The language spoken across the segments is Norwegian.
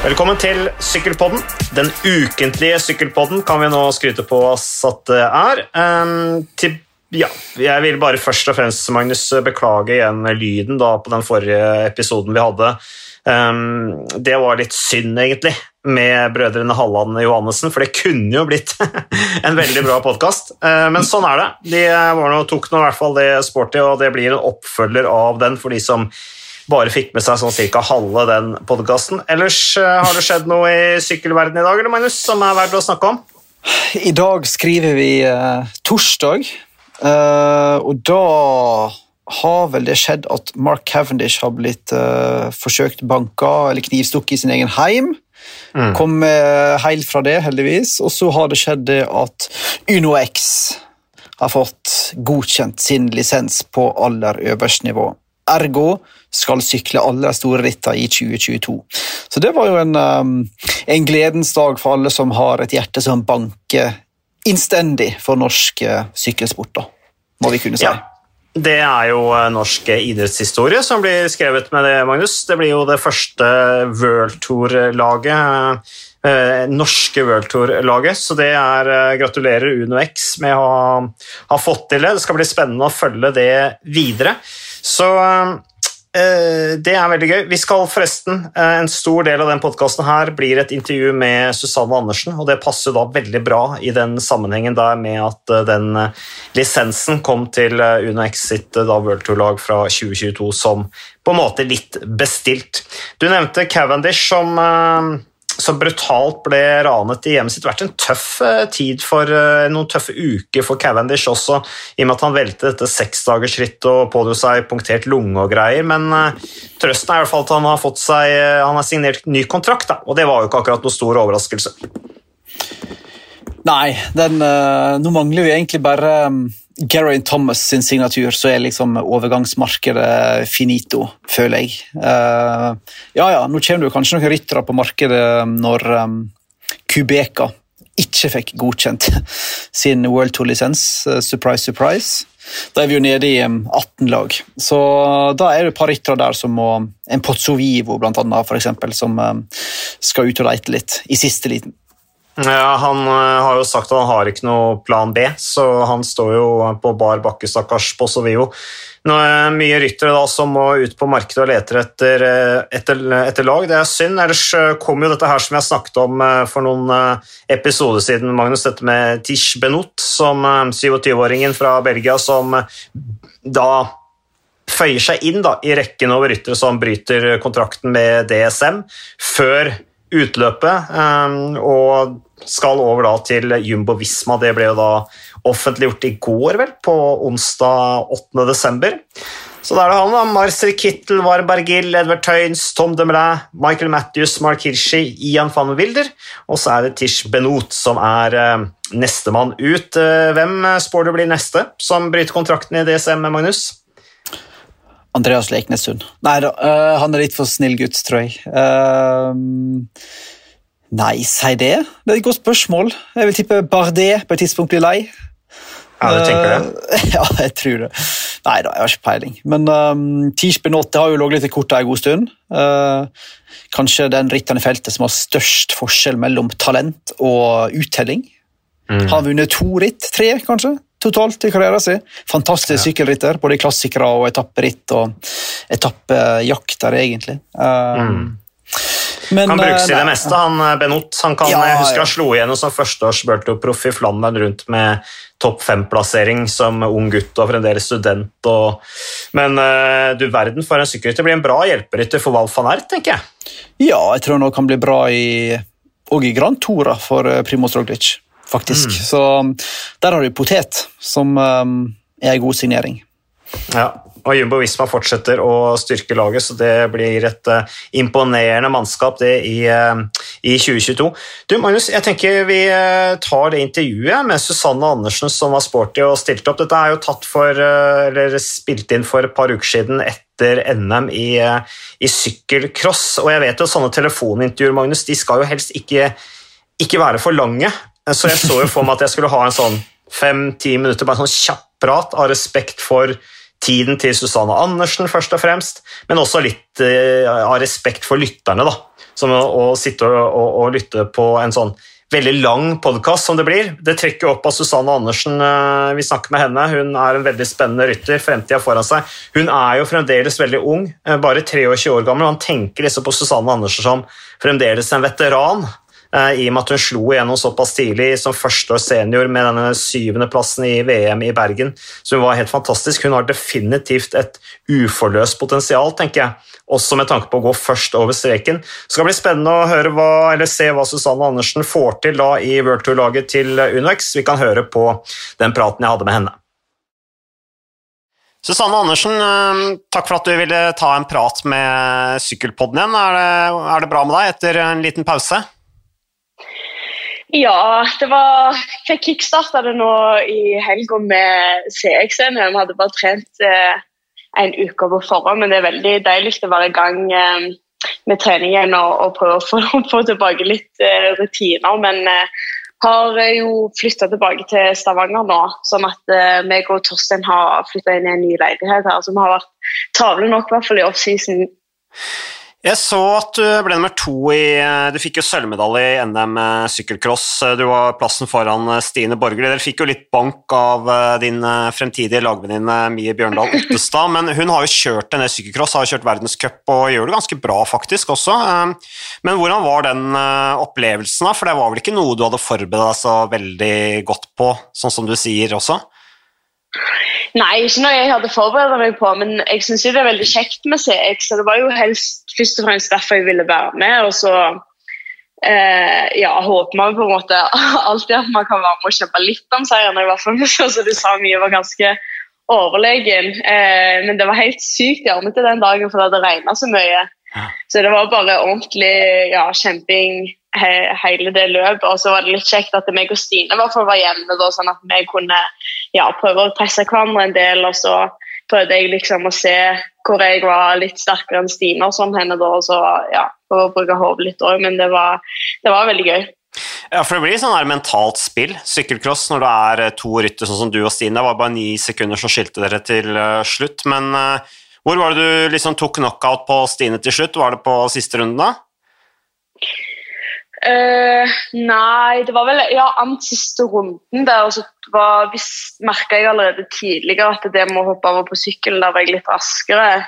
Velkommen til Sykkelpodden. Den ukentlige Sykkelpodden kan vi nå skryte på oss at det er. Um, til, ja, jeg vil bare først og fremst Magnus, beklage igjen lyden da, på den forrige episoden vi hadde. Um, det var litt synd, egentlig, med brødrene Halland og Johannessen, for det kunne jo blitt en veldig bra podkast. Uh, men sånn er det. De nå, tok nå i hvert fall det sporty, og det blir en oppfølger av den for de som bare fikk med seg sånn cirka halve den podkasten. Ellers uh, har det skjedd noe i sykkelverdenen i dag eller Magnus, som er verdt å snakke om? I dag skriver vi eh, torsdag, eh, og da har vel det skjedd at Mark Cavendish har blitt forsøkt banka eller knivstukket i sin egen heim. Mm. Kom helt fra det, heldigvis. Og så har det skjedd det at Uno X har fått godkjent sin lisens på aller øverste nivå. Ergo skal sykle alle store rittene i 2022. Så det var jo en, um, en, gledens dag for alle som har et hjerte som banker innstendig for norsk uh, sykkelsport, da, må vi kunne si. Ja. Det er jo uh, norsk idrettshistorie som blir skrevet med det, Magnus. Det blir jo det første World Tour-laget. Eh, norske World Tour-laget. Så det er eh, Gratulerer UnoX med å ha, ha, fått til det. Det skal bli spennende å følge det videre. Så eh, det er veldig gøy. Vi skal forresten, eh, En stor del av den podkasten her blir et intervju med Susanne Andersen, og det passer da veldig bra i den sammenhengen der med at eh, den lisensen kom til Uno Exit da World Tour-lag fra 2022 som på en måte litt bestilt. Du nevnte Cavendish som så brutalt ble ranet i hjemmet sitt. Vært en tøff eh, tid for eh, noen tøffe uker for Cavendish også, i og med at han velte dette seksdagersrittet og pådro seg punktert lunge og greier. Men uh, trøsten er i hvert fall at han har seg han har signert ny kontrakt, da, og det var jo ikke akkurat noen stor overraskelse. Nei, den, nå mangler vi egentlig bare um Geraint Thomas sin signatur, så er liksom overgangsmarkedet finito, føler jeg. Uh, ja ja, nå kommer det kanskje noen ryttere på markedet når um, Kubeka ikke fikk godkjent sin World Tour-lisens. Uh, surprise, surprise. Da er vi jo nede i um, 18 lag. Så da er det et par ryttere der som må En Pozzovivo, blant annet, for eksempel, som um, skal ut og leite litt i siste liten. Ja, Han eh, har jo sagt at han har ikke noe plan B, så han står jo på bar bakke, stakkars Possovio. Nå er det mye ryttere da som må ut på markedet og leter etter, eh, etter, etter, lag. Det er synd. Ellers eh, kom jo dette her som jeg snakket om for noen episoder siden, Magnus, dette med Tish Benot, som 27-åringen fra Belgia som da føyer seg inn da, i rekken over ryttere som bryter kontrakten med DSM før utløpet, og skal over da til Jumbo Visma. Det ble jo da offentliggjort i går, vel, på onsdag 8. desember. Så da er det han, da. Marcel Kittel, Varbergil, Edvard Tøyns, Tom Demelay, Michael Matthews, Mark Hirschi, Ian van Wilder, og så er det Tish Benot som er uh, nestemann ut. Uh, hvem spår du blir neste som bryter kontrakten i DSM, Magnus? Andreas Leknessund. Nei da, uh, han er litt for snill gutt, tror jeg. Uh, nei, si det. Det er et godt spørsmål. Jeg vil tippe Bardet på et tidspunkt blir lei. Ja, du tenker det? Uh, ja, jeg tror det. Nei da, jeg har ikke peiling. Men um, Tish Benot har jo ligget litt i kortet en god stund. Kanskje den rytteren i feltet som har størst forskjell mellom talent og uttelling. Mm. Har vunnet to ritt, tre kanskje, totalt i karrieren sin. Fantastisk ja. sykkelritter, både klassikere og etapperitt og etappejakter, egentlig. Um, mm. Men, kan brukes i det meste, han eh, Benot. Han kan, ja, jeg husker han slo igjennom som førsteårs Burto-proff i Flandern rundt med topp fem-plassering som ung gutt og fremdeles student. Og, men du verden for en sykkelrytter. Blir en bra hjelperytter for Val van Ert, tenker jeg. Ja, jeg tror han kan bli bra i, og i Grand Tour for eh, Primoz Roglic faktisk. Mm. Så der har du potet, som um, er en god signering. Ja, og Jumbo Visma fortsetter å styrke laget, så det blir et uh, imponerende mannskap det i, uh, i, 2022. Du, Magnus, jeg tenker vi uh, tar det intervjuet med Susanne Andersen som var sporty og stilte opp. Dette er jo tatt for, eller spilt inn for et par uker siden etter NM i, i sykkelcross, og jeg vet jo sånne telefonintervjuer Magnus, de skal jo helst ikke, ikke være for lange. Så jeg så jo for meg at jeg skulle ha en sånn fem-ti minutter bare sånn kjapp prat av respekt for tiden til Susanne Andersen, først og fremst, men også litt uh, av respekt for lytterne. da. som å, å sitte og, og, og lytte på en sånn veldig lang podkast som det blir. Det trekker opp av Susanne Andersen. eh, Vi snakker med henne. Hun er en veldig spennende rytter. Fremtida foran seg. Hun er jo fremdeles veldig ung, eh, bare 23 år gammel. Han tenker liksom på Susanne Andersen som fremdeles en veteran. Eh, I og med at hun slo igjennom såpass tidlig som førsteårs senior med denne syvendeplassen i VM i Bergen. Så hun var helt fantastisk. Hun har definitivt et uforløst potensial, tenker jeg. Også med tanke på å gå først over streken. Det skal bli spennende å hva, se hva Susanne Andersen får til da i World Tour-laget til Unex. Vi kan høre på den praten jeg hadde med henne. Susanne Andersen, eh, takk for at du ville ta en prat med Sykkelpodden igjen. Er det, er det bra med deg etter en liten pause? Ja, det var Jeg kickstarta det nå i helga med CX-en. Vi hadde bare trent eh, en uke på forhånd, men det er veldig deilig å være i gang eh, med treningen og, og prøve å få, få tilbake litt eh, rutiner. Men eh, har jo flytta tilbake til Stavanger nå, sånn at eh, meg og Torstein har flytta inn i en ny leilighet her. Så vi har vært travle nok, i hvert fall i offseason. Jeg så at du ble nummer to i Du fikk jo sølvmedalje i NM sykkelcross. Du var plassen foran Stine Borgli. Dere fikk jo litt bank av eh, din eh, fremtidige lagvenninne Mie Bjørndal Ottestad, men hun har jo kjørt en del sykkelcross, har kjørt verdenscup og gjør det ganske bra faktisk også. Eh, Men hvordan var den opplevelsen, da? For det var vel ikke noe du hadde forberedt deg så veldig godt på, sånn som du sier også? Nei, ikke noe jeg hadde forberedt meg på, men jeg syns det er veldig kjekt med CX. Så det var jo helst først og fremst derfor jeg ville være med. Og så eh, ja, håper man på en måte alltid at man kan være med og kjempe litt om seieren. I hvert fall som du sa, mye var ganske overlegen. Eh, men det var helt sykt gjørmete den dagen, for det hadde regna så mye. Så det var bare ordentlig ja, kjemping he hele det løpet. Og så var det litt kjekt at meg og Stine var hjemme, da, sånn at vi kunne ja, prøve å presse hverandre en del. Og så prøvde jeg liksom å se hvor jeg var litt sterkere enn Stine og sånn henne da, og så ja, prøve å bruke hodet litt òg. Men det var, det var veldig gøy. Ja, for det blir sånn her mentalt spill, sykkelcross, når det er eh, to rytter sånn som du og Stine. Det var bare ni sekunder som skilte dere til uh, slutt. Men uh, hvor var det du liksom tok knockout på Stine til slutt? Var det på siste runden da? Uh, nei, det var vel ja, annen siste runden der. Og så merka jeg allerede tidligere at det med å hoppe over på sykkelen, der var jeg litt raskere.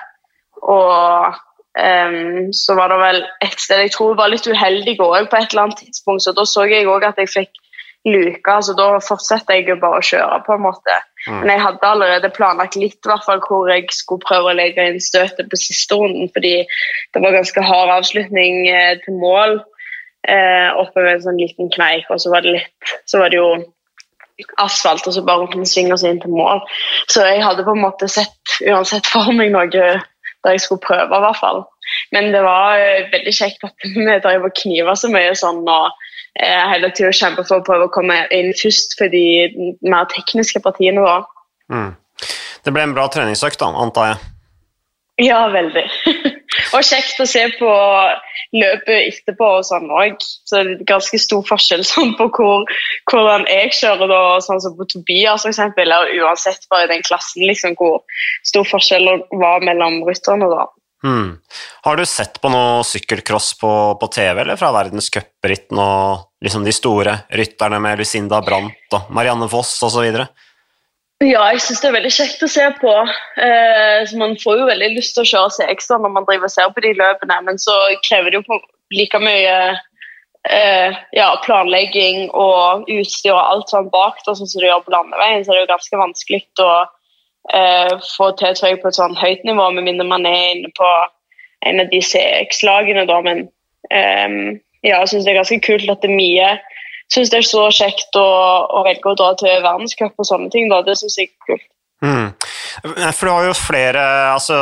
Og um, så var det vel et sted jeg tror var litt uheldig òg på et eller annet tidspunkt, så da så jeg òg at jeg fikk luka, så da fortsetter jeg bare å kjøre, på en måte. Mm. Men jeg hadde allerede planlagt litt hvert fall, hvor jeg skulle prøve å legge inn støtet på siste runden, fordi det var ganske hard avslutning eh, til mål eh, oppe ved en sånn liten kneik, og så var det litt Så var det jo asfalt, og så bare kunne svinge oss inn til mål. Så jeg hadde på en måte sett uansett for meg noe der jeg skulle prøve, i hvert fall. Men det var eh, veldig kjekt at vi drev og kniva så mye sånn. og eh, hele tida kjempe for å prøve å komme inn først for de mer tekniske partiene våre. Mm. Det ble en bra treningsøkt, da, antar jeg? Ja, veldig. og kjekt å se på løpet etterpå og sånn òg. Så det er ganske stor forskjell sånn, på hvor, hvordan jeg kjører da, sånn som på Tobias f.eks., eller uansett bare i den klassen, liksom, hvor stor forskjell var mellom rytterne. da. Hmm. Har du sett på noe sykkelcross på, på TV eller fra verdenscupritten og liksom de store rytterne med Lucinda Brandt og Marianne Foss osv.? Ja, jeg syns det er veldig kjekt å se på. Eh, man får jo veldig lyst til å kjøre CX når man driver og ser på de løpene, men så krever det jo like mye eh, ja, planlegging og utstyr og alt sånn bak, da, sånn som du gjør på landeveien, så er det jo ganske vanskelig å eh, få til tøy på et sånn høyt nivå, med mindre man er inne på en av de CX-lagene, da. Men eh, ja, jeg syns det er ganske kult at det er mye syns det er så kjekt å, å, velge å dra til verdenscup og sånne ting. Da. Det syns jeg er kult. Mm. For du har jo flere altså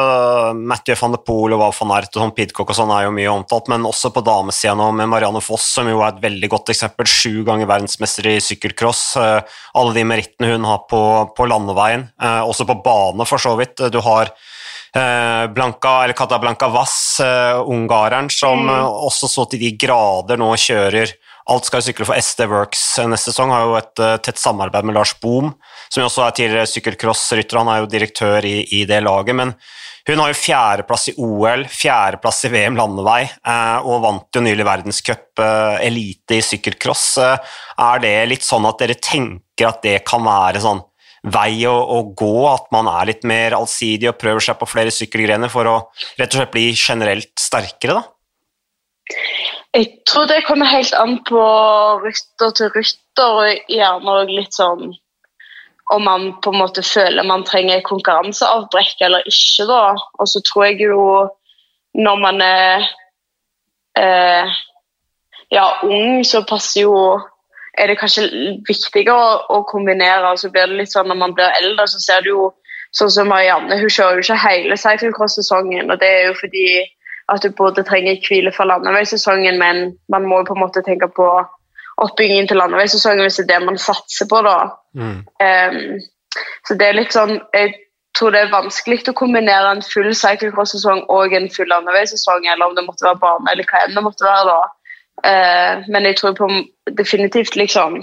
Mathieu van de Poel og Wout van Ert og sånn Pidcock og sånn er jo mye omtalt, men også på damesida nå med Marianne Foss, som jo er et veldig godt eksempel. Sju ganger verdensmester i sykkelcross. Alle de merittene hun har på, på landeveien, også på bane, for så vidt. Du har Blanca, eller Catablanca Vass, ungareren, som mm. også så til de grader nå kjører Alt skal sykle for SD Works neste sesong. Har jo et uh, tett samarbeid med Lars Boom, som jo også er tidligere sykkelcrossrytter. Han er jo direktør i, i, det laget. Men hun har jo fjerdeplass i OL, fjerdeplass i VM landevei, uh, og vant jo nylig verdenscup uh, elite i sykkelcross. er det litt sånn at dere tenker at det kan være sånn vei å, å, gå, at man er litt mer allsidig og prøver seg på flere sykkelgrener for å rett og slett bli generelt sterkere, da? Jeg tror det kommer helt an på rytter til rytter, og gjerne òg litt sånn om man på en måte føler man trenger konkurranseavbrekk eller ikke. da. Og så tror jeg jo når man er eh, ja, ung, så passer jo er det kanskje viktigere å, å, kombinere. så blir det litt sånn Når man blir eldre, så ser du jo sånn som Marianne, hun kjører jo ikke hele cyclocross-sesongen. og Det er jo fordi at du både trenger hvile for landeveissesongen, men man må på en måte tenke på oppbyggingen til landeveissesongen hvis det er det man satser på. da. Mm. Um, så det er litt sånn Jeg tror det er vanskelig å kombinere en full cyclocross-sesong og en full landeveissesong, eller om det måtte være bane, eller hva enn det måtte være. da. Uh, men jeg tror på definitivt liksom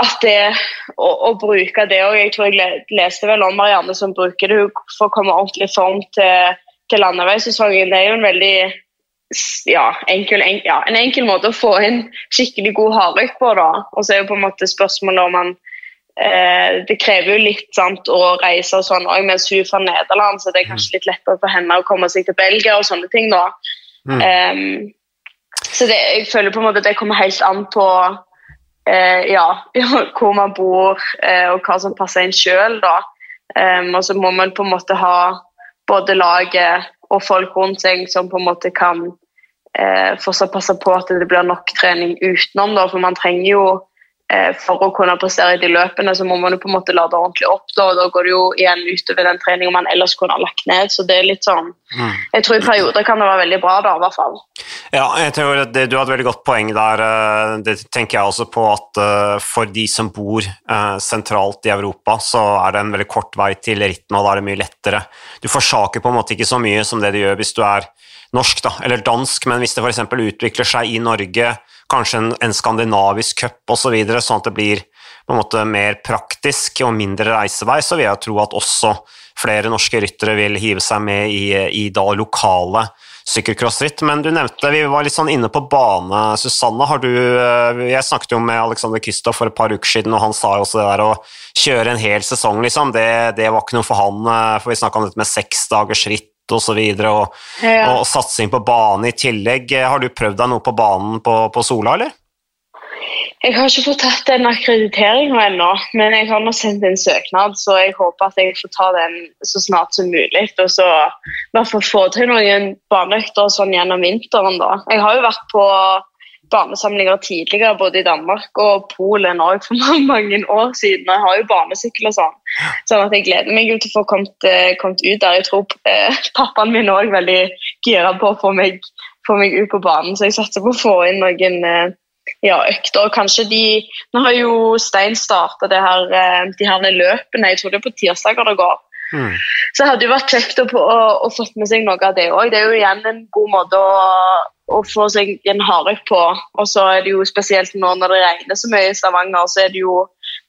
at det å, å bruke det og Jeg tror jeg leste vel om Marianne som bruker det for å komme ordentlig i form til til landeveissesongen. Det er jo en veldig ja, enkel, en, ja, en enkel måte å få inn skikkelig god hardøkt på. da. Og så er jo på en måte spørsmålet om man eh, Det krever jo litt sant, å reise og sånn òg, mens hun er fra Nederland, så det er kanskje litt lettere for henne å komme seg til Belgia og sånne ting. da. Mm. Um, så det, jeg føler på en måte det kommer helt an på eh, ja, hvor man bor eh, og hva som passer en sjøl. Um, og så må man på en måte ha både laget og folk rundt seg som på en måte kan eh, fortsatt passe på at det blir nok trening utenom. Da, for man trenger jo For å kunne prestere i de løpene så må man jo på en måte lade ordentlig opp. Da, og da går det jo igjen utover den treningen man ellers kunne ha lagt ned. Så det er litt sånn mm. Jeg tror i perioder kan det være veldig bra, da, i hvert fall. Ja, jeg tror det, Du har et veldig godt poeng der. Eh, det tenker jeg også på at uh, for de som bor sentralt i Europa, så er det en veldig kort vei til ritten, og da er det mye lettere. Du forsaker på en måte ikke så mye som det du gjør hvis du er norsk da, eller dansk, men hvis det f.eks. utvikler seg i Norge, kanskje en, en skandinavisk cup osv., så videre, sånn at det blir på en måte mer praktisk og mindre reisevei, så vil jeg tro at også flere norske ryttere vil hive seg med i, i da lokale sykkelcrossritt. Men du nevnte, vi var litt sånn inne på bane. Susanne, har du eh, Jeg snakket jo med Alexander Kristoff for et par uker siden, og han sa jo også det der å kjøre en hel sesong, liksom. Det, det var ikke noe for han, eh, for vi snakka om dette med seks dagers ritt. Og, så og, ja. og satsing på bane i tillegg. Har du prøvd deg noe på banen på, på Sola, eller? Jeg har ikke fått tatt den akkrediteringa ennå, men jeg har nå sendt en søknad, så jeg håper at jeg får ta den så snart som mulig. Og så i hvert fall få til noen baneøkter sånn gjennom vinteren. da. Jeg har jo vært på banesamlinger tidligere, både i Danmark og Polen òg, for mange år siden. Jeg har jo banesykkel og sånn. Sånn jeg gleder meg til å få kommet, eh, kommet ut der. Jeg tror eh, pappaen min òg er veldig gira på å få meg, få meg, ut på banen, så jeg satser på å få inn noen eh, ja, økter. Kanskje de Nå har jo Stein starta de her løpene, jeg tror det er på tirsdager det går. Mm. Så hadde jo vært kjekt å, å, å fått med seg noe av det òg. Det er jo igjen en god måte å, å få seg en hardøkt på. Og så er det jo spesielt nå når det regner så mye i Stavanger, så er det jo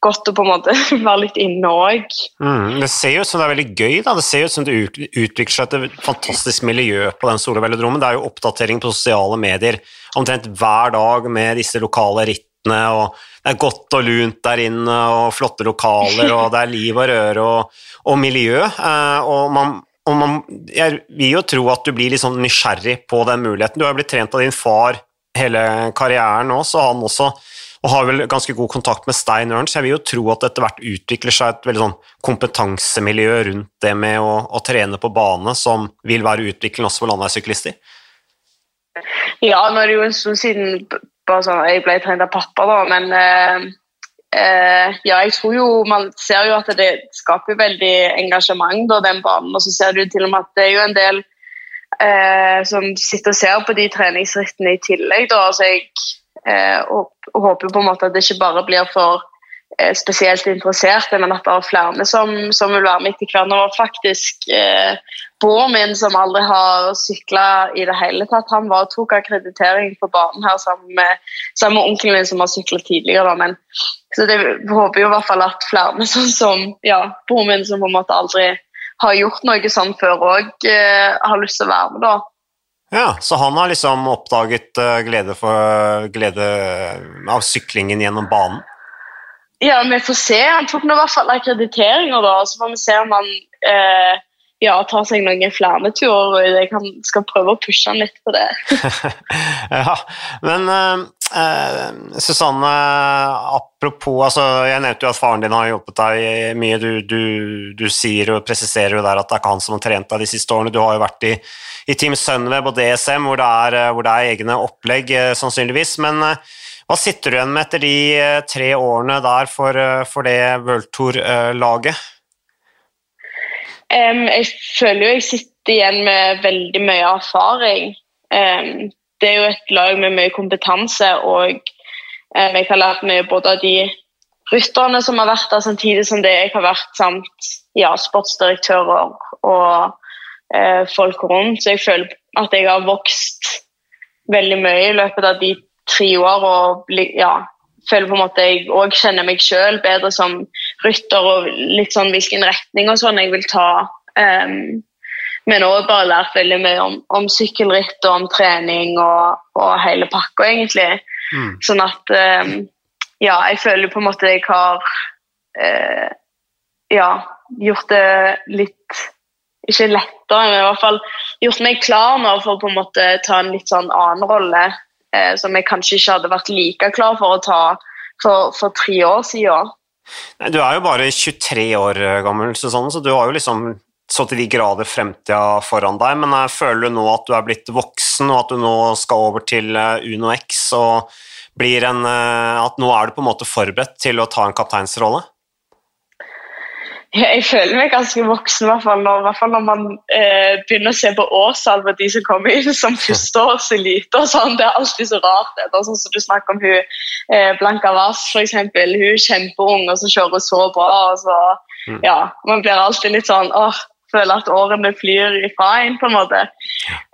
godt å på en måte være litt inne òg. Mm, det ser jo ut som det er veldig gøy. da. Det ser jo ut som det utvikler seg et fantastisk miljø på den solvelodromen. Det er jo oppdatering på sosiale medier omtrent hver dag med disse lokale rittene. og Det er godt og lunt der inne, og flotte lokaler, og det er liv og røre og, og miljø. Eh, og man, og man, jeg vil jo tro at du blir litt sånn nysgjerrig på den muligheten. Du har blitt trent av din far hele karrieren nå, så han også og har vel ganske god kontakt med Stein Ørns. Jeg vil jo tro at etter hvert utvikler seg et veldig sånn kompetansemiljø rundt det med å, å trene på bane, som vil være utviklende også for landeveissyklister. Ja, nå er det jo en stund siden sånn, jeg ble trent av pappa, da, men eh, eh, ja, jeg tror jo Man ser jo at det skaper veldig engasjement, da, den banen. Og så ser du til og med at det er jo en del eh, som sitter og ser på de treningsrittene i tillegg. da, altså jeg Eh, håper på en måte at det ikke bare blir for spesielt interesserte, men at det er flere som, som vil være med etter hvert. Nå faktisk eh, broren min, som aldri har sykla i det hele tatt, han var og tok akkreditering på banen her sammen med, sammen med onkelen min, som har sykla tidligere. Da. Men, så det håper jo i hvert fall at flere, sånn som ja, broren min, som på en måte aldri har gjort noe sånn før, òg eh, har lyst til å være med. da. Ja, Så han har liksom oppdaget uh, glede, for, glede av syklingen gjennom banen? Ja, vi får se. Han tok nå i hvert fall akkrediteringer, da. Så får vi se om han eh, ja, tar seg noen flere turer. og Jeg kan, skal prøve å pushe han litt på det. ja, Men eh, Susanne, apropos altså, Jeg nevnte jo at faren din har hjulpet deg mye. Du, du, du, sier og presiserer jo der at det er ikke han som har trent deg de siste årene. Du har jo vært i, i Team Sunweb og DSM, hvor det er, hvor det er egne opplegg, sannsynligvis. men uh, hva sitter du igjen med etter de eh, tre årene der for, eh, for det World Tour-laget? Um, jeg føler jo jeg sitter igjen med veldig mye erfaring. Um, det er jo et lag med mye kompetanse, og um, jeg har lært mye både av de rytterne som har vært der, samtidig som det jeg har vært, samt ja, sportsdirektører og uh, folk rundt. Så jeg føler at jeg har vokst veldig mye i løpet av de tre år og ja, føler på en måte jeg òg kjenner meg sjøl bedre som rytter og litt sånn hvilken retning og sånn jeg vil ta. Um, men òg bare lært veldig mye om, om sykkelritt og om trening og, og hele pakka, egentlig. Mm. Sånn at um, Ja, jeg føler på en måte jeg har uh, ja, gjort det litt Ikke lettere, men i hvert fall gjort meg klar nå for å på en måte ta en litt sånn annen rolle eh, som jeg kanskje ikke hadde vært like klar for å ta for, for tre år siden. Du er jo bare 23 år eh, gammel, Susanne, så du har jo liksom så til de grader fremtida foran deg, men jeg føler du nå at du er blitt voksen, og at du nå skal over til eh, Uno X, og blir en, eh, at nå er du på en måte forberedt til å ta en kapteinsrolle? Jeg føler meg ganske voksen, i hvert fall når, hvert fall når man eh, begynner å se på årstall på de som kommer inn som førsteårselite. og sånn. Det er alltid så rart. Det er sånn som du snakker om hun eh, Blanca Vass, f.eks. Hun er kjempeung og så kjører hun så bra. og så, mm. ja, Man blir alltid litt sånn åh, føler at årene flyr ifra en, på en måte.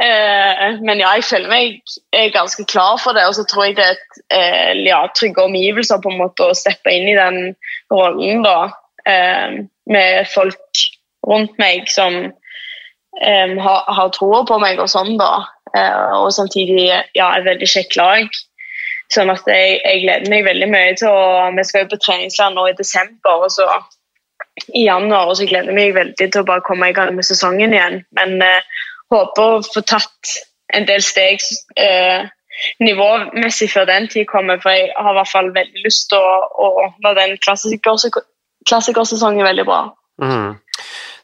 Eh, men ja, jeg føler meg ganske klar for det. Og så tror jeg det er eh, ja, trygge omgivelser på en måte å steppe inn i den rollen. da. Eh, med folk rundt meg som um, har, har troa på meg og sånn, da. Uh, og samtidig ja, et veldig kjekt lag. Sånn at jeg, jeg, gleder meg veldig mye til å Vi skal jo på treningsland nå i desember, og så i januar, og så gleder jeg meg veldig til å bare komme i gang med sesongen igjen. Men uh, håper å få tatt en del steg uh, nivåmessig før den tid kommer, for jeg har i hvert fall veldig lyst til å, å være den klassiker, klassikersesong er veldig bra. Mm.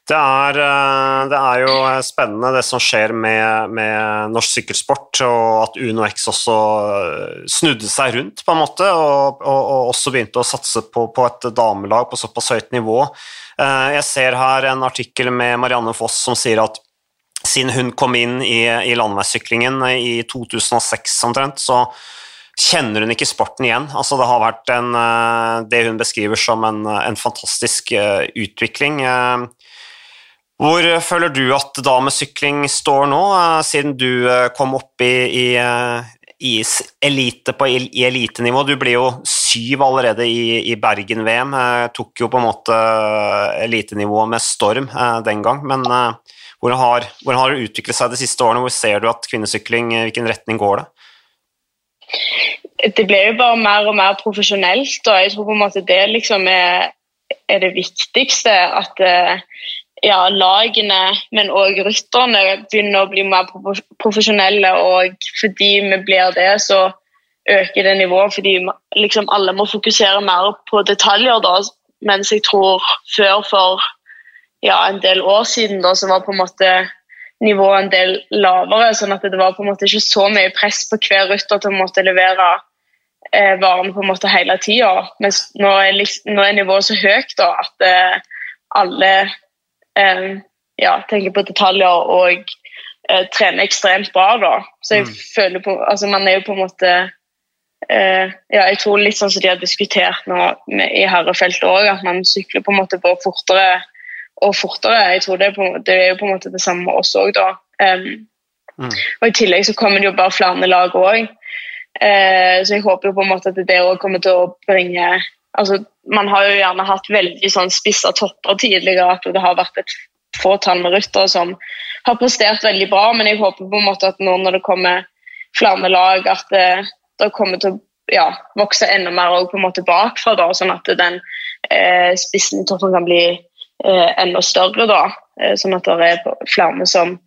Det er, eh, det er, jo spennende det som skjer med, med, norsk sykkelsport, og at Uno X også eh, snudde seg rundt, på en måte, og, og, og også begynte å satse på, på, et damelag på såpass høyt nivå. Eh, jeg ser her en artikkel med Marianne Foss som sier at siden hun kom inn i, i landeveissyklingen i 2006 omtrent, så kjenner hun ikke sporten igjen. Altså, det har vært en, eh, det hun beskriver som en, en fantastisk eh, utvikling. Eh, hvor føler du at damesykling står nå, siden du kom opp i, i, i elite på i elitenivå? Du ble jo syv allerede i, i Bergen-VM. Tok jo på en måte elitenivået med storm den gang. Men hvordan har, hvordan har det utviklet seg de siste årene? Hvor ser du at kvinnesykling, hvilken retning går det? Det ble jo bare mer og mer profesjonelt, og jeg tror på en måte det liksom er, er det viktigste. At eh, ja, lagene, men òg rytterne, begynner å bli mer profesjonelle. Og fordi vi blir det, så øker det nivået. Fordi liksom alle må fokusere mer på detaljer, da. Mens jeg tror før, for ja, en del år siden, da, så var på en måte nivået en del lavere. sånn at det var på en måte ikke så mye press på hver rytter til å måtte levere eh, varene på en måte hele tida. Mens nå er, nå er, nivået så høyt da, at eh, alle eh, ja, tenker på detaljer og eh, trener ekstremt bra. da. Så jeg mm. føler på, altså Man er jo på en måte eh, ja, jeg tror litt sånn som de har diskutert nå med, i herrefeltet òg, at man sykler på en måte bare fortere og fortere. Jeg tror det er, på, det er jo på en måte det samme med oss òg, da. Um, mm. Og I tillegg så kommer det jo bare flere lag òg. Uh, så jeg håper jo på en måte at det òg kommer til å bringe altså Man har jo gjerne hatt veldig sånn spissa topper tidligere, at det har vært et fåtall med ryttere som har prestert veldig bra, men jeg håper på en måte at nå når det kommer flere lag, at det, det kommer til å ja, vokse enda mer og på en måte bakfra, da, sånn at den eh, spissen i toppen kan bli eh, enda større. da, eh, Sånn at det er flere som,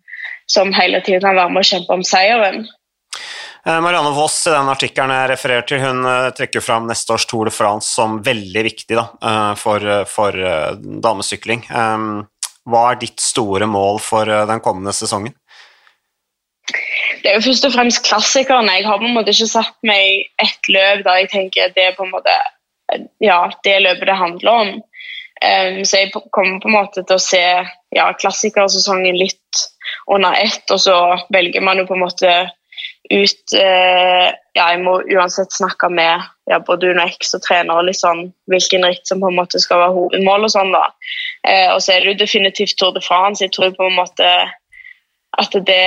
som hele tiden kan være med og kjempe om seieren. Eh, Marianne Voss i den artikkelen jeg refererer til, hun eh, trekker fram neste års Tour de France som veldig viktig da, eh, for, for damesykling. Hva er ditt store mål for den kommende sesongen? Det er jo først og fremst klassikerne. Jeg har på en måte ikke satt meg ett løp der jeg tenker det er på en måte ja, det løpet det handler om. Um, så jeg kommer på en måte til å se ja, klassikersesongen litt under ett, og så velger man jo på en måte ut uh, Ja, jeg må uansett snakke med ja, både UnoX og trenere litt sånn, hvilken ritt som på en måte skal være hovedmål og sånn, da. Uh, og så er det jo definitivt Tour de France. Jeg tror på en måte at, det,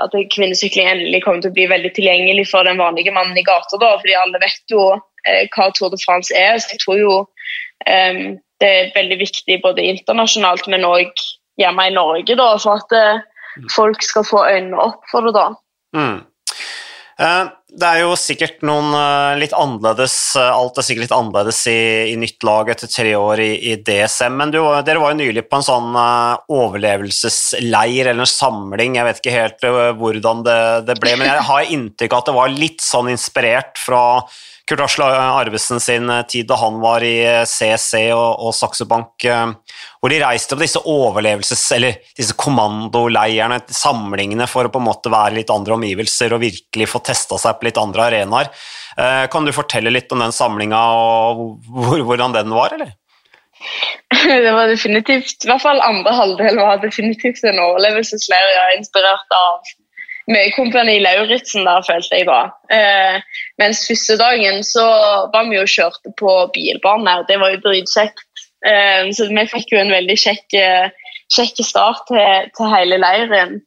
at kvinnesykling endelig kommer til å bli veldig tilgjengelig for den vanlige mannen i gata, da, fordi alle vet jo uh, hva Tour de France er. så jeg tror jo um, det er veldig viktig både internasjonalt, men òg hjemme i Norge, da, for at uh, folk skal få øynene opp for det. da. Mm. Uh, det er jo sikkert noen uh, litt annerledes Alt er sikkert litt annerledes i, i nytt lag etter tre år i, i DSM, men du, dere var jo nylig på en sånn overlevelsesleir eller en samling, jeg vet ikke helt hvordan det, det ble, men jeg har inntrykk av at det var litt sånn inspirert fra Kurt Asle Arvesen sin eh, tid da han var i CC eh, og, og Saxo Bank, eh, hvor de reiste på disse overlevelses- eller disse kommandoleirene, samlingene, for å på en måte være litt andre omgivelser og virkelig få testa seg på litt andre arenaer. Kan du fortelle litt om den samlinga og hvordan den var, eller? Det var definitivt, i hvert fall andre halvdel var definitivt en overlevelsesleir jeg er inspirert av mye Kompani Lauritzen der, følte jeg var. Eh, mens første dagen så var vi jo kjørte på bilbane, og det var jo dritkjekt. Eh, så vi fikk jo en veldig kjekk, kjekk start til, til, hele leiren.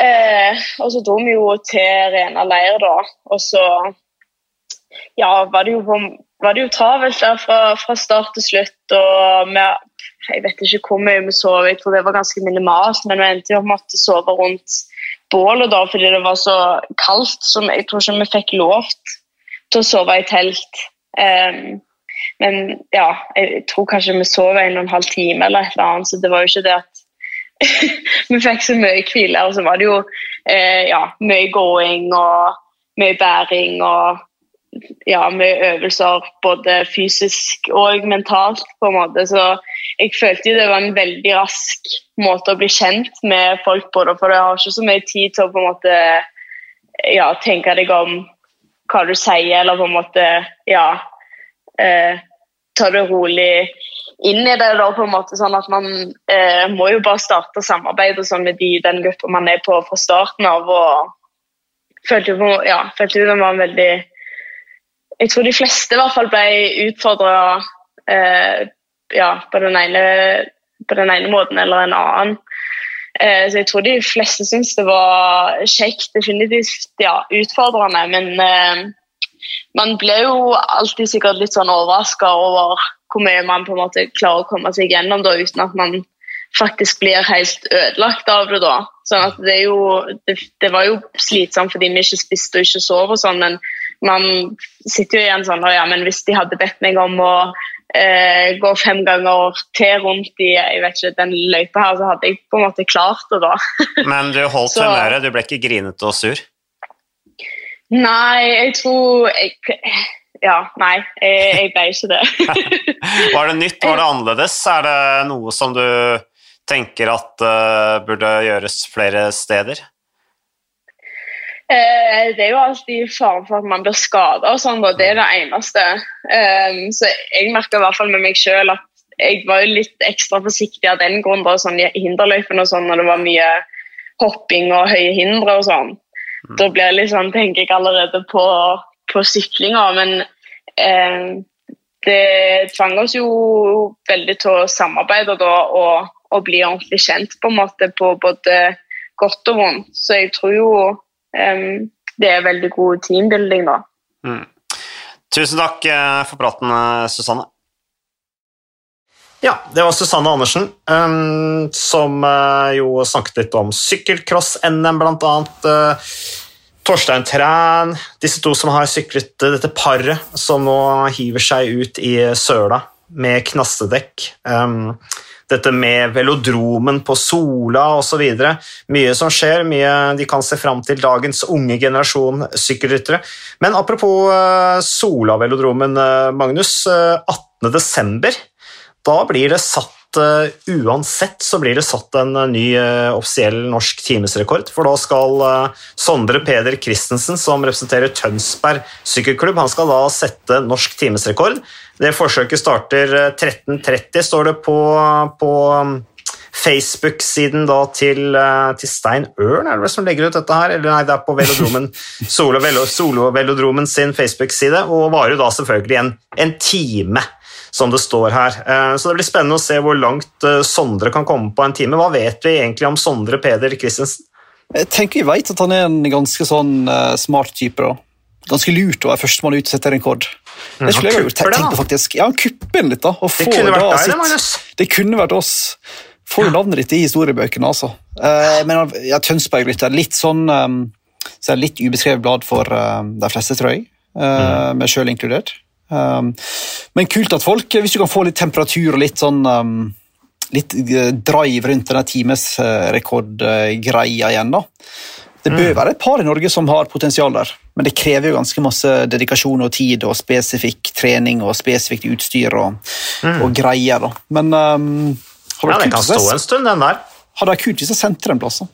Eh, og så dro vi jo til Rena leir, da. Og så ja, var det jo, var det jo travelt der fra, fra, start til slutt. Og vi, jeg vet ikke hvor mye vi sov, jeg tror det var ganske minimalt, men vi endte jo med å sove rundt bålet da, fordi det var så kaldt. Så jeg tror ikke vi fikk lov til å sove i telt. Um, men ja, jeg tror kanskje vi sov en og en halv time eller et eller annet, så det var jo ikke det at vi fikk så mye hvile. Og så var det jo eh, ja, mye gåing og mye bæring og ja, mye øvelser både fysisk og mentalt, på en måte. Så jeg følte det var en veldig rask måte å bli kjent med folk på. Det, for jeg har ikke så mye tid til å på en måte ja, tenke deg om hva du sier, eller på en måte ja, eh, ta det rolig inn i det. da på en måte sånn at Man eh, må jo bare starte samarbeid og sånn med de, den gruppa man er på fra starten av. og følte jo, ja, følte jo det var en veldig Jeg tror de fleste i hvert fall ble utfordra eh, ja, på den ene på den ene måten eller en annen. Eh, så jeg tror de fleste syns det var kjekt, definitivt ja, utfordrende. Men eh, man ble jo alltid sikkert litt sånn overraska over hvor mye man på en måte klarer å komme seg gjennom da, uten at man faktisk blir helt ødelagt av det. da. Sånn at det, jo, det, det var jo slitsomt fordi vi ikke spiste og ikke sov, og sånn, men man sitter jo igjen sånn ja, men Hvis de hadde bedt meg om å eh, gå fem ganger til rundt i jeg vet ikke, den løypa her, så hadde jeg på en måte klart det da. Men du holdt så, humøret? Du ble ikke grinete og sur? Nei, jeg tror jeg, Ja, nei, jeg, jeg ble ikke det. var det nytt, var det annerledes? Er det noe som du tenker at uh, burde gjøres flere steder? Eh, det er jo alltid faren for at man blir skada, sånn, og det er det eneste. Um, så jeg merka i hvert fall med meg sjøl at jeg var jo litt ekstra forsiktig av den grunn, da, sånn, i hinderløypene og sånn, når det var mye hopping og høye hindre og sånn. Mm. Da blir jeg liksom, tenker jeg allerede på, på syklinga, men eh, det tvang oss jo veldig til å samarbeide da, og, og, bli ordentlig kjent på en måte på både godt og vondt. Så jeg tror jo eh, det er veldig god teambuilding da. Mm. Tusen takk eh, for praten, eh, Susanne. Ja, det var Susanne Andersen, um, som uh, jo snakket litt om sykkelcross-NM, blant annet. Uh, Torstein Træn, disse to som har syklet dette paret som nå hiver seg ut i søla med knastedekk. Um, dette med velodromen på Sola osv. Mye som skjer, mye de kan se fram til dagens unge generasjon sykkelryttere. Men apropos uh, Sola-velodromen, Magnus. 18.12. Da blir det satt Uansett så blir det satt en ny offisiell norsk timesrekord. For da skal Sondre Peder Christensen, som representerer Tønsberg sykkelklubb, han skal da sette norsk timesrekord. Det forsøket starter 13.30, står det på, på um, Facebook-siden til, til, Stein Ørn, er det vel som legger ut dette her? Eller nei, det er på Velodromen, Solo, Solo Velodromen sin Facebook-side, og varer da selvfølgelig en, en time som det står her. Eh, så det blir spennende å se hvor langt eh, Sondre kan komme på en time. Hva vet vi egentlig om Sondre Peder Christensen? Jeg tenker vi vet at han er en ganske sånn smart type. da. Ganske lurt å være førstemann ut og sette rekord. Det mm, skulle jeg gjort tenkt på faktisk. Ja, han kupper litt, da. det kunne vært deg, det, Magnus. Det kunne vært oss. Får du navnet ditt i historiebøkene, altså. Uh, men ja, Tønsberg-rytter. Litt sånn um, så er litt ubeskrevet blad for uh, de fleste, tror jeg. Uh, mm. Meg sjøl inkludert. Um, men kult at folk, hvis du kan få litt temperatur og litt sånn um, litt eh, drive rundt denne timesrekordgreia igjen, da. Det bør mm. være et par i Norge som har potensial der, men det krever jo ganske masse dedikasjon og tid og spesifikk trening og spesifikt utstyr og, mm. og greier. da. Men um, Ja, den kan stå en stund, den der. Hadde vært kult hvis jeg sendte den plassen.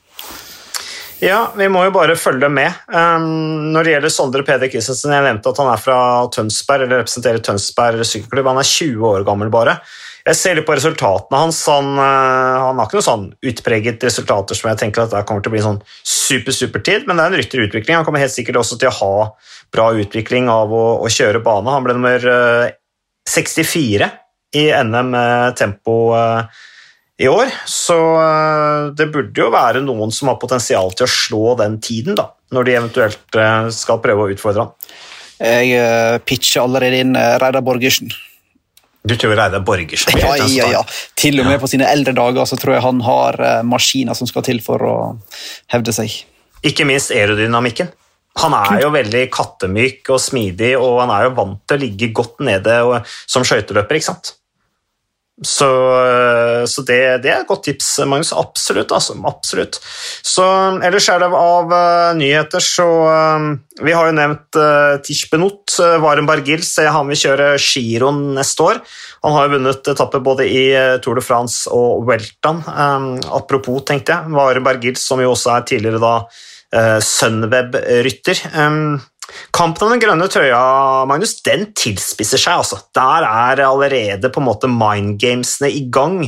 Ja, vi må jo bare følge med. Um, når det gjelder Sondre Peder Christensen, jeg nevnte at han er fra Tønsberg, eller representerer Tønsberg sykkelklubb. Han er 20 år gammel bare. Jeg ser litt på resultatene hans. Han, uh, han har ikke noen sånn utpreget resultater som jeg tenker at det kommer til å bli sånn super, supertid, men det er en rytter utvikling. Han kommer helt sikkert også til å ha bra utvikling av å, å kjøre bane. Han ble nummer uh, 64 i NM tempo. Uh, i år. Så eh, det burde jo være noen som har potensial til å slå den tiden, da, når de eventuelt eh, skal prøve å utfordre han. Jeg eh, pitcher allerede inn Reidar Borgersen. Du tror Reidar Borgersen ja, ja, ja. Til og med på sine eldre dager så tror jeg han har maskiner som skal til for å hevde seg. Ikke minst aerodynamikken. Han er jo veldig kattemyk og smidig, og han er jo vant til å ligge godt nede som skøyteløper. ikke sant? Så, så det, det, er et godt tips, Magnus. Absolutt. Altså, absolutt. Så, ellers er det av uh, nyheter, så uh, Vi har jo nevnt uh, Tish. Uh, Varen Bargils han vil kjøre giroen neste år. Han har jo vunnet etapper både i Tour de France og Welton. Um, apropos, tenkte jeg. Varen Bargils, som jo også er tidligere da Sunweb-rytter. Um, Kampen om den grønne trøya Magnus, den tilspisser seg. altså. Der er allerede på en måte mindgamesene i gang.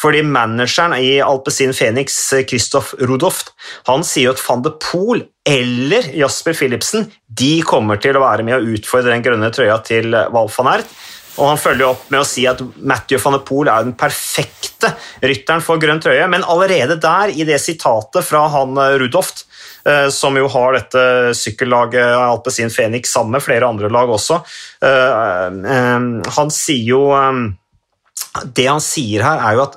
Fordi manageren i Alpezin Phoenix, Christoph Rudoft, han sier at van de Poel eller Jasper Philipsen de kommer til å være med å utfordre den grønne trøya til Val van Ert. Og han følger opp med å si at Matthew van de Poel er den perfekte rytteren for grønn trøye, men allerede der, i det sitatet fra han Rudoft, Eh, som jo har dette sykkellaget Alpezin Phoenix sammen med flere andre lag også. Eh, eh, han sier jo Det han sier her, er jo at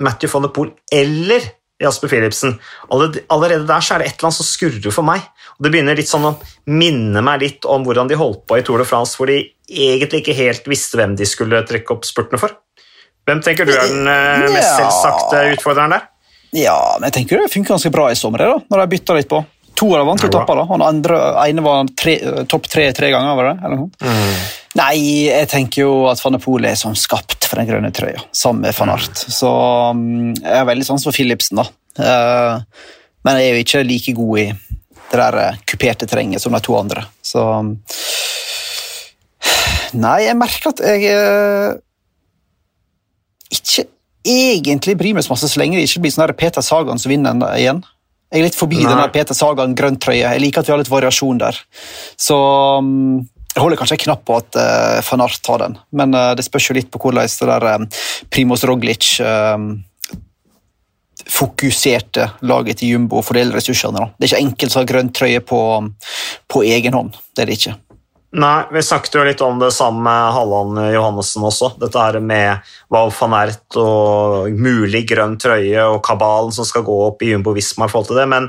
Matthew van der Poel eller Jasper Philipsen Allerede der så er det et eller annet som skurrer for meg. Det begynner litt sånn å minne meg litt om hvordan de holdt på i Tour de France, hvor de egentlig ikke helt visste hvem de skulle trekke opp spurtene for. Hvem tenker du er den mest selvsagte utfordreren der? Ja, men jeg tenker det funker ganske bra i sommer, da, når de bytta litt på. To av dem vant etapper. da. Han andre, ene var tre, topp tre tre ganger. var det? Eller noe? Mm. Nei, jeg tenker jo at van de er som skapt for den grønne trøya, sammen med van Art. Mm. Så um, jeg har veldig sans for Philipsen, da. Uh, men jeg er jo ikke like god i det der uh, kuperte terrenget som de to andre. Så Nei, jeg merker at jeg eh, ikke egentlig bryr meg så masse så lenge det ikke blir sånn Peter Sagan som vinner igjen. Jeg er litt forbi den Peter Sagan grønntrøye. Jeg liker at vi har litt variasjon der. Så um, jeg holder kanskje en knapp på at uh, van Art tar den, men uh, det spørs jo litt på hvordan det der um, Primoz Roglic um, fokuserte laget til Jumbo fordeler ressursene. Da. Det er ikke enkelt å ha grønn trøye på, på egen hånd. Det er det ikke. Nei, vi snakket jo litt om det sammen med Halland Johannessen også. Dette her med Val van Ert og mulig grønn trøye og kabalen som skal gå opp i Jumbo Visma i forhold til det, men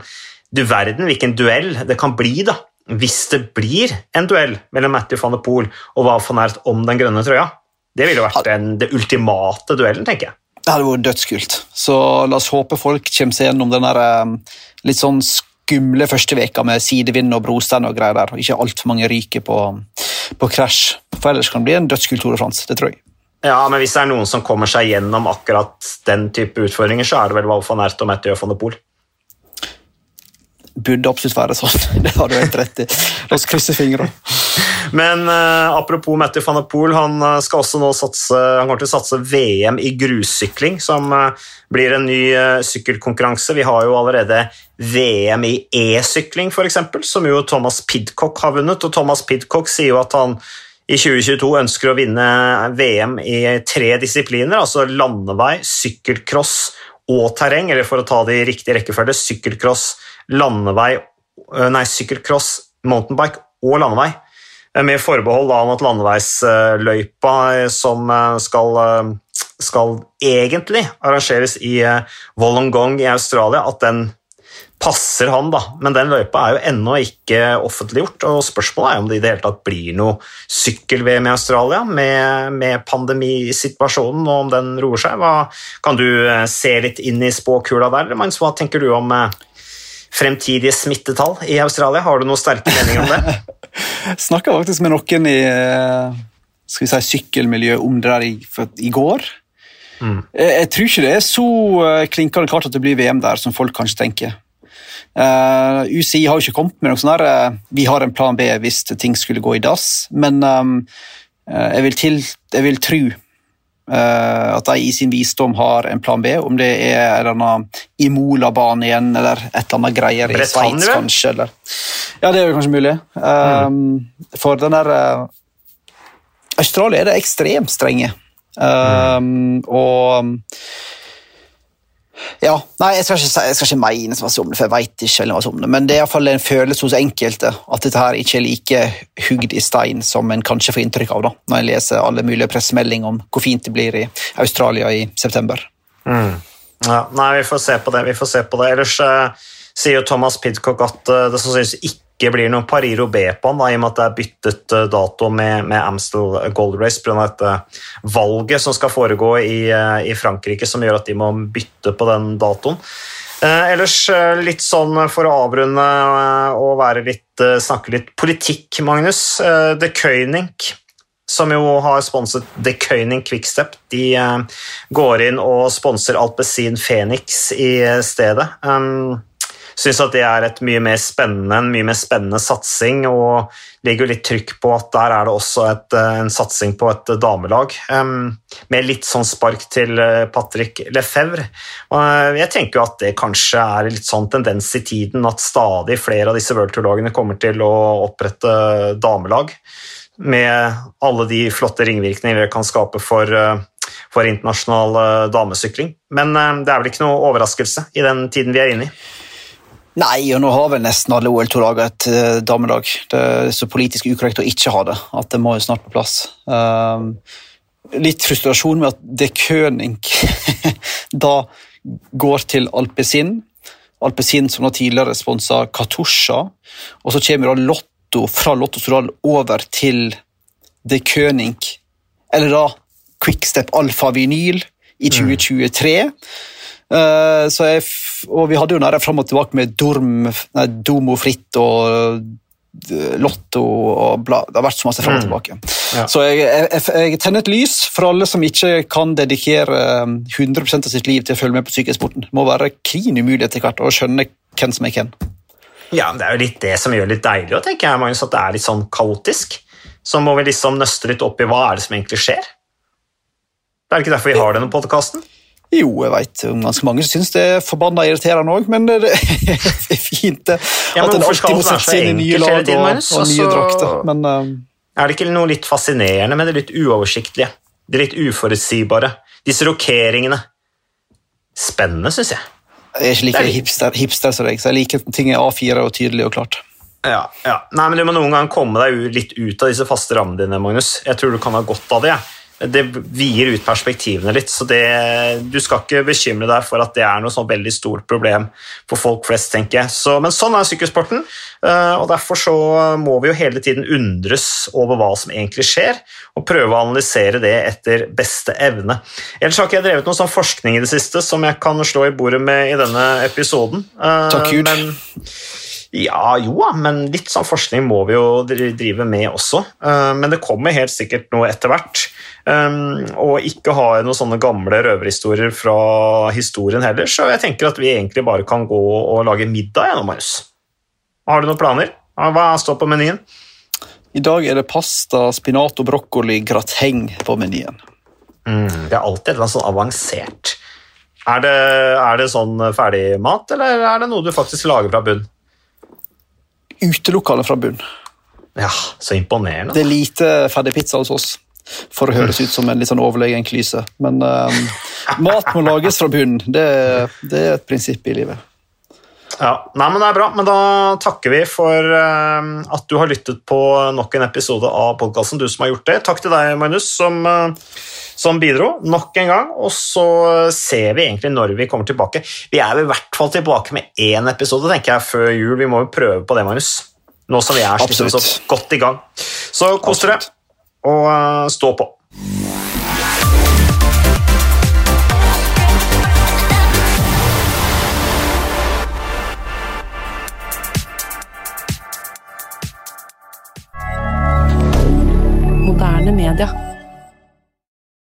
du verden hvilken duell det kan bli, da. Hvis det blir en duell mellom Matthew van der Poel og Val van Ert om den grønne trøya. Det ville jo vært den, det ultimate duellen, tenker jeg. Det hadde vært dødskult. Så la oss håpe folk kommer seg gjennom den der, um, litt sånn skumle første veka med sidevind og brostein og greier der, og ikke altfor mange ryker på, på krasj. For ellers kan det bli en dødskult Tour de France. Det tror jeg. Ja, men hvis det er noen som kommer seg gjennom akkurat den type utfordringer, så er det vel Val van Ert og Mathieu van der Poel. Burde absolutt være sånn. Det har du helt rett i. La oss krysse fingrene. Men uh, apropos Mette van der Poel, han eh, skal også nå satse, han kommer til å satse VM i grussykling, som uh, blir en ny uh, sykkelkonkurranse. Vi har jo allerede VM i e-sykling, f.eks., som jo Thomas Pidcock har vunnet. Og Thomas Pidcock sier jo at han i 2022 ønsker å vinne VM i tre disipliner, altså landevei, sykkelcross og terreng, eller for å ta det i riktig rekkefølge, sykkelcross, landevei, nei, sykkelcross, mountainbike og landevei. Eh, Med forbehold da om at landeveisløypa eh, som eh, skal, skal egentlig arrangeres i Wollongong i Australia, at den passer han, da. Men den løypa er jo ennå ikke offentliggjort, og spørsmålet er om det i det hele tatt blir noe sykkel-VM i Australia med, med pandemisituasjonen, og om den roer seg. Hva, kan du se litt inn i spåkula der, Magnus, hva tenker du om fremtidige smittetall i Australia? Har du noen sterke meninger om det? Snakka faktisk med noen i eh, skal vi si, sykkelmiljøet om det der i, for, i går. Mm. Jeg, jeg tror ikke det er så eh, klinkende klart at det blir VM der som folk kanskje tenker. Uh, UCI har jo ikke kommet med noe sånt der uh, Vi har en plan B hvis ting skulle gå i dass, men um, uh, jeg, vil til, jeg vil tro eh, at de i sin visdom har en plan B, om det er en eller annen Imola-bane igjen, eller et eller annet greier i Sveits, kanskje. Eller. Ja, det er jo kanskje mulig. Um, For den der eh, Australia er det ekstremt strenge. Um, Og ja, nei, jeg skal ikke, jeg skal ikke mene så masse om det, for jeg vet ikke hva som om det, men det er i hvert fall en følelse hos enkelte at dette her ikke er like hugd i stein som en kanskje får inntrykk av da, når en leser alle mulige pressemeldinger om hvor fint det blir i Australia i september. Ja, nei, vi får se på det. vi får se på det. Ellers uh, sier jo Thomas Pidcock at uh, det sannsynligvis ikke blir noe Pariro B på han, da, i og med at det er byttet eh, dato med, med Amstel Gold Race pga. dette valget som skal foregå i, eh, i Frankrike, som gjør at de må bytte på den datoen. Eh, ellers eh, litt sånn for å avrunde og litt, snakke litt politikk, Magnus. Eh, The Køynink som jo har sponset The König Quickstep. De går inn og sponser Alpezin Phoenix i stedet. Um, Syns at det er et mye mer spennende, en mye mer spennende satsing, og legger litt trykk på at der er det også et, eh, en satsing på et damelag. Med litt sånn spark til eh, Patrick Lefebvre. Jeg tenker jo at det kanskje er litt sånn tendens i tiden at stadig flere av disse World Tour-lagene kommer til å opprette damelag med alle de flotte ringvirkninger det kan skape for, eh, for internasjonal damesykling. Men det er vel ikke noe overraskelse i den tiden vi er inne i. Nei, og nå har vel nesten alle OL-to-laget et uh, damelag. Det er så politisk ukorrekt å ikke ha det, at det må jo snart på plass. Um, litt frustrasjon med at det König da går til Alpezin. Alpezin som da tidligere sponsa Katusha, og så kommer da Lotto fra Lotto Sodal over til The König, eller da Quickstep Alfa Vinyl i 2023. Mm. Jeg, og vi hadde jo nære fram og tilbake med Dorm, nei, Domo Fritt og eh, Lotto og bla. Det har vært så masse fram og tilbake. Ja. Så jeg, jeg, jeg, tenner et lys for alle som ikke kan dedikere eh, 100 av sitt liv til å følge med på sykkelsporten. Det må være klin umulig etter hvert å skjønne hvem som er hvem. Ja, men Det er jo litt det som gjør det litt deilig, å tenke, jeg, Magnus, at det er litt sånn kaotisk. Så må vi liksom nøste litt opp i hva er det som egentlig skjer. Det er ikke derfor vi har denne podkasten. Jo, jeg vet om ganske mange som syns det er forbanna irriterende òg, men det er fint. Ja, at en alltid må sette seg inn i nye lag og, og nye Altså- drakter. Men uh, Er det ikke noe litt fascinerende med det litt uoversiktlige? Det litt uforutsigbare? Disse rokeringene? Spennende, syns jeg. jeg er ikke like er hipster, hipster som deg, så jeg liker ting er A4 og tydelig og klart. Ja, ja. Nei, men Du må noen gang komme deg litt ut av disse faste rammene dine, Magnus. Jeg tror du kan ha godt av det. jeg. Det vier ut perspektivene litt, så det, du skal ikke bekymre deg for at det er noe sånn veldig stort problem for folk flest, tenker jeg. Så, men sånn er sykkelsporten, eh, og derfor så må vi jo hele tiden undres over hva som egentlig skjer, og prøve å analysere det etter beste evne. Ellers har ikke jeg drevet noe sånn forskning i det siste som jeg kan slå i bordet med i denne episoden. Eh, Takk Gud. Men ja, jo da, men litt sånn forskning må vi jo drive med også. Eh, Men det kommer helt sikkert noe etter hvert. Um, Og ikke ha noen sånne gamle røverhistorier fra historien heller, så jeg tenker at vi egentlig bare kan gå og lage middag gjennom Marius. Har du noen planer? Hva står på menyen? I dag er det pasta, spinat og brokkoli grateng på menyen. Mm, det er alltid et eller annet sånn avansert. Er det, er det sånn ferdigmat, eller er det noe du faktisk lager fra bunn? Utelukkende fra bunn. Ja, så imponerende. Det er lite ferdig pizza hos oss, for å høres ut som en litt sånn overlegen klyse. Men um, mat må lages fra bunn. Det, det er et prinsipp i livet. Ja, nei, men Det er bra, men da takker vi for um, at du har lyttet på nok en episode av podkasten. Du som har gjort det. Takk til deg, Magnus, som, eh, som bidro nok en gang. Og så ser vi egentlig når vi kommer tilbake. Vi er i hvert fall tilbake med én episode tenker jeg, før jul. Vi må jo prøve på det, Magnus. Nå som vi er så godt i gang. Så kos dere, og eh, stå på. Moderne media.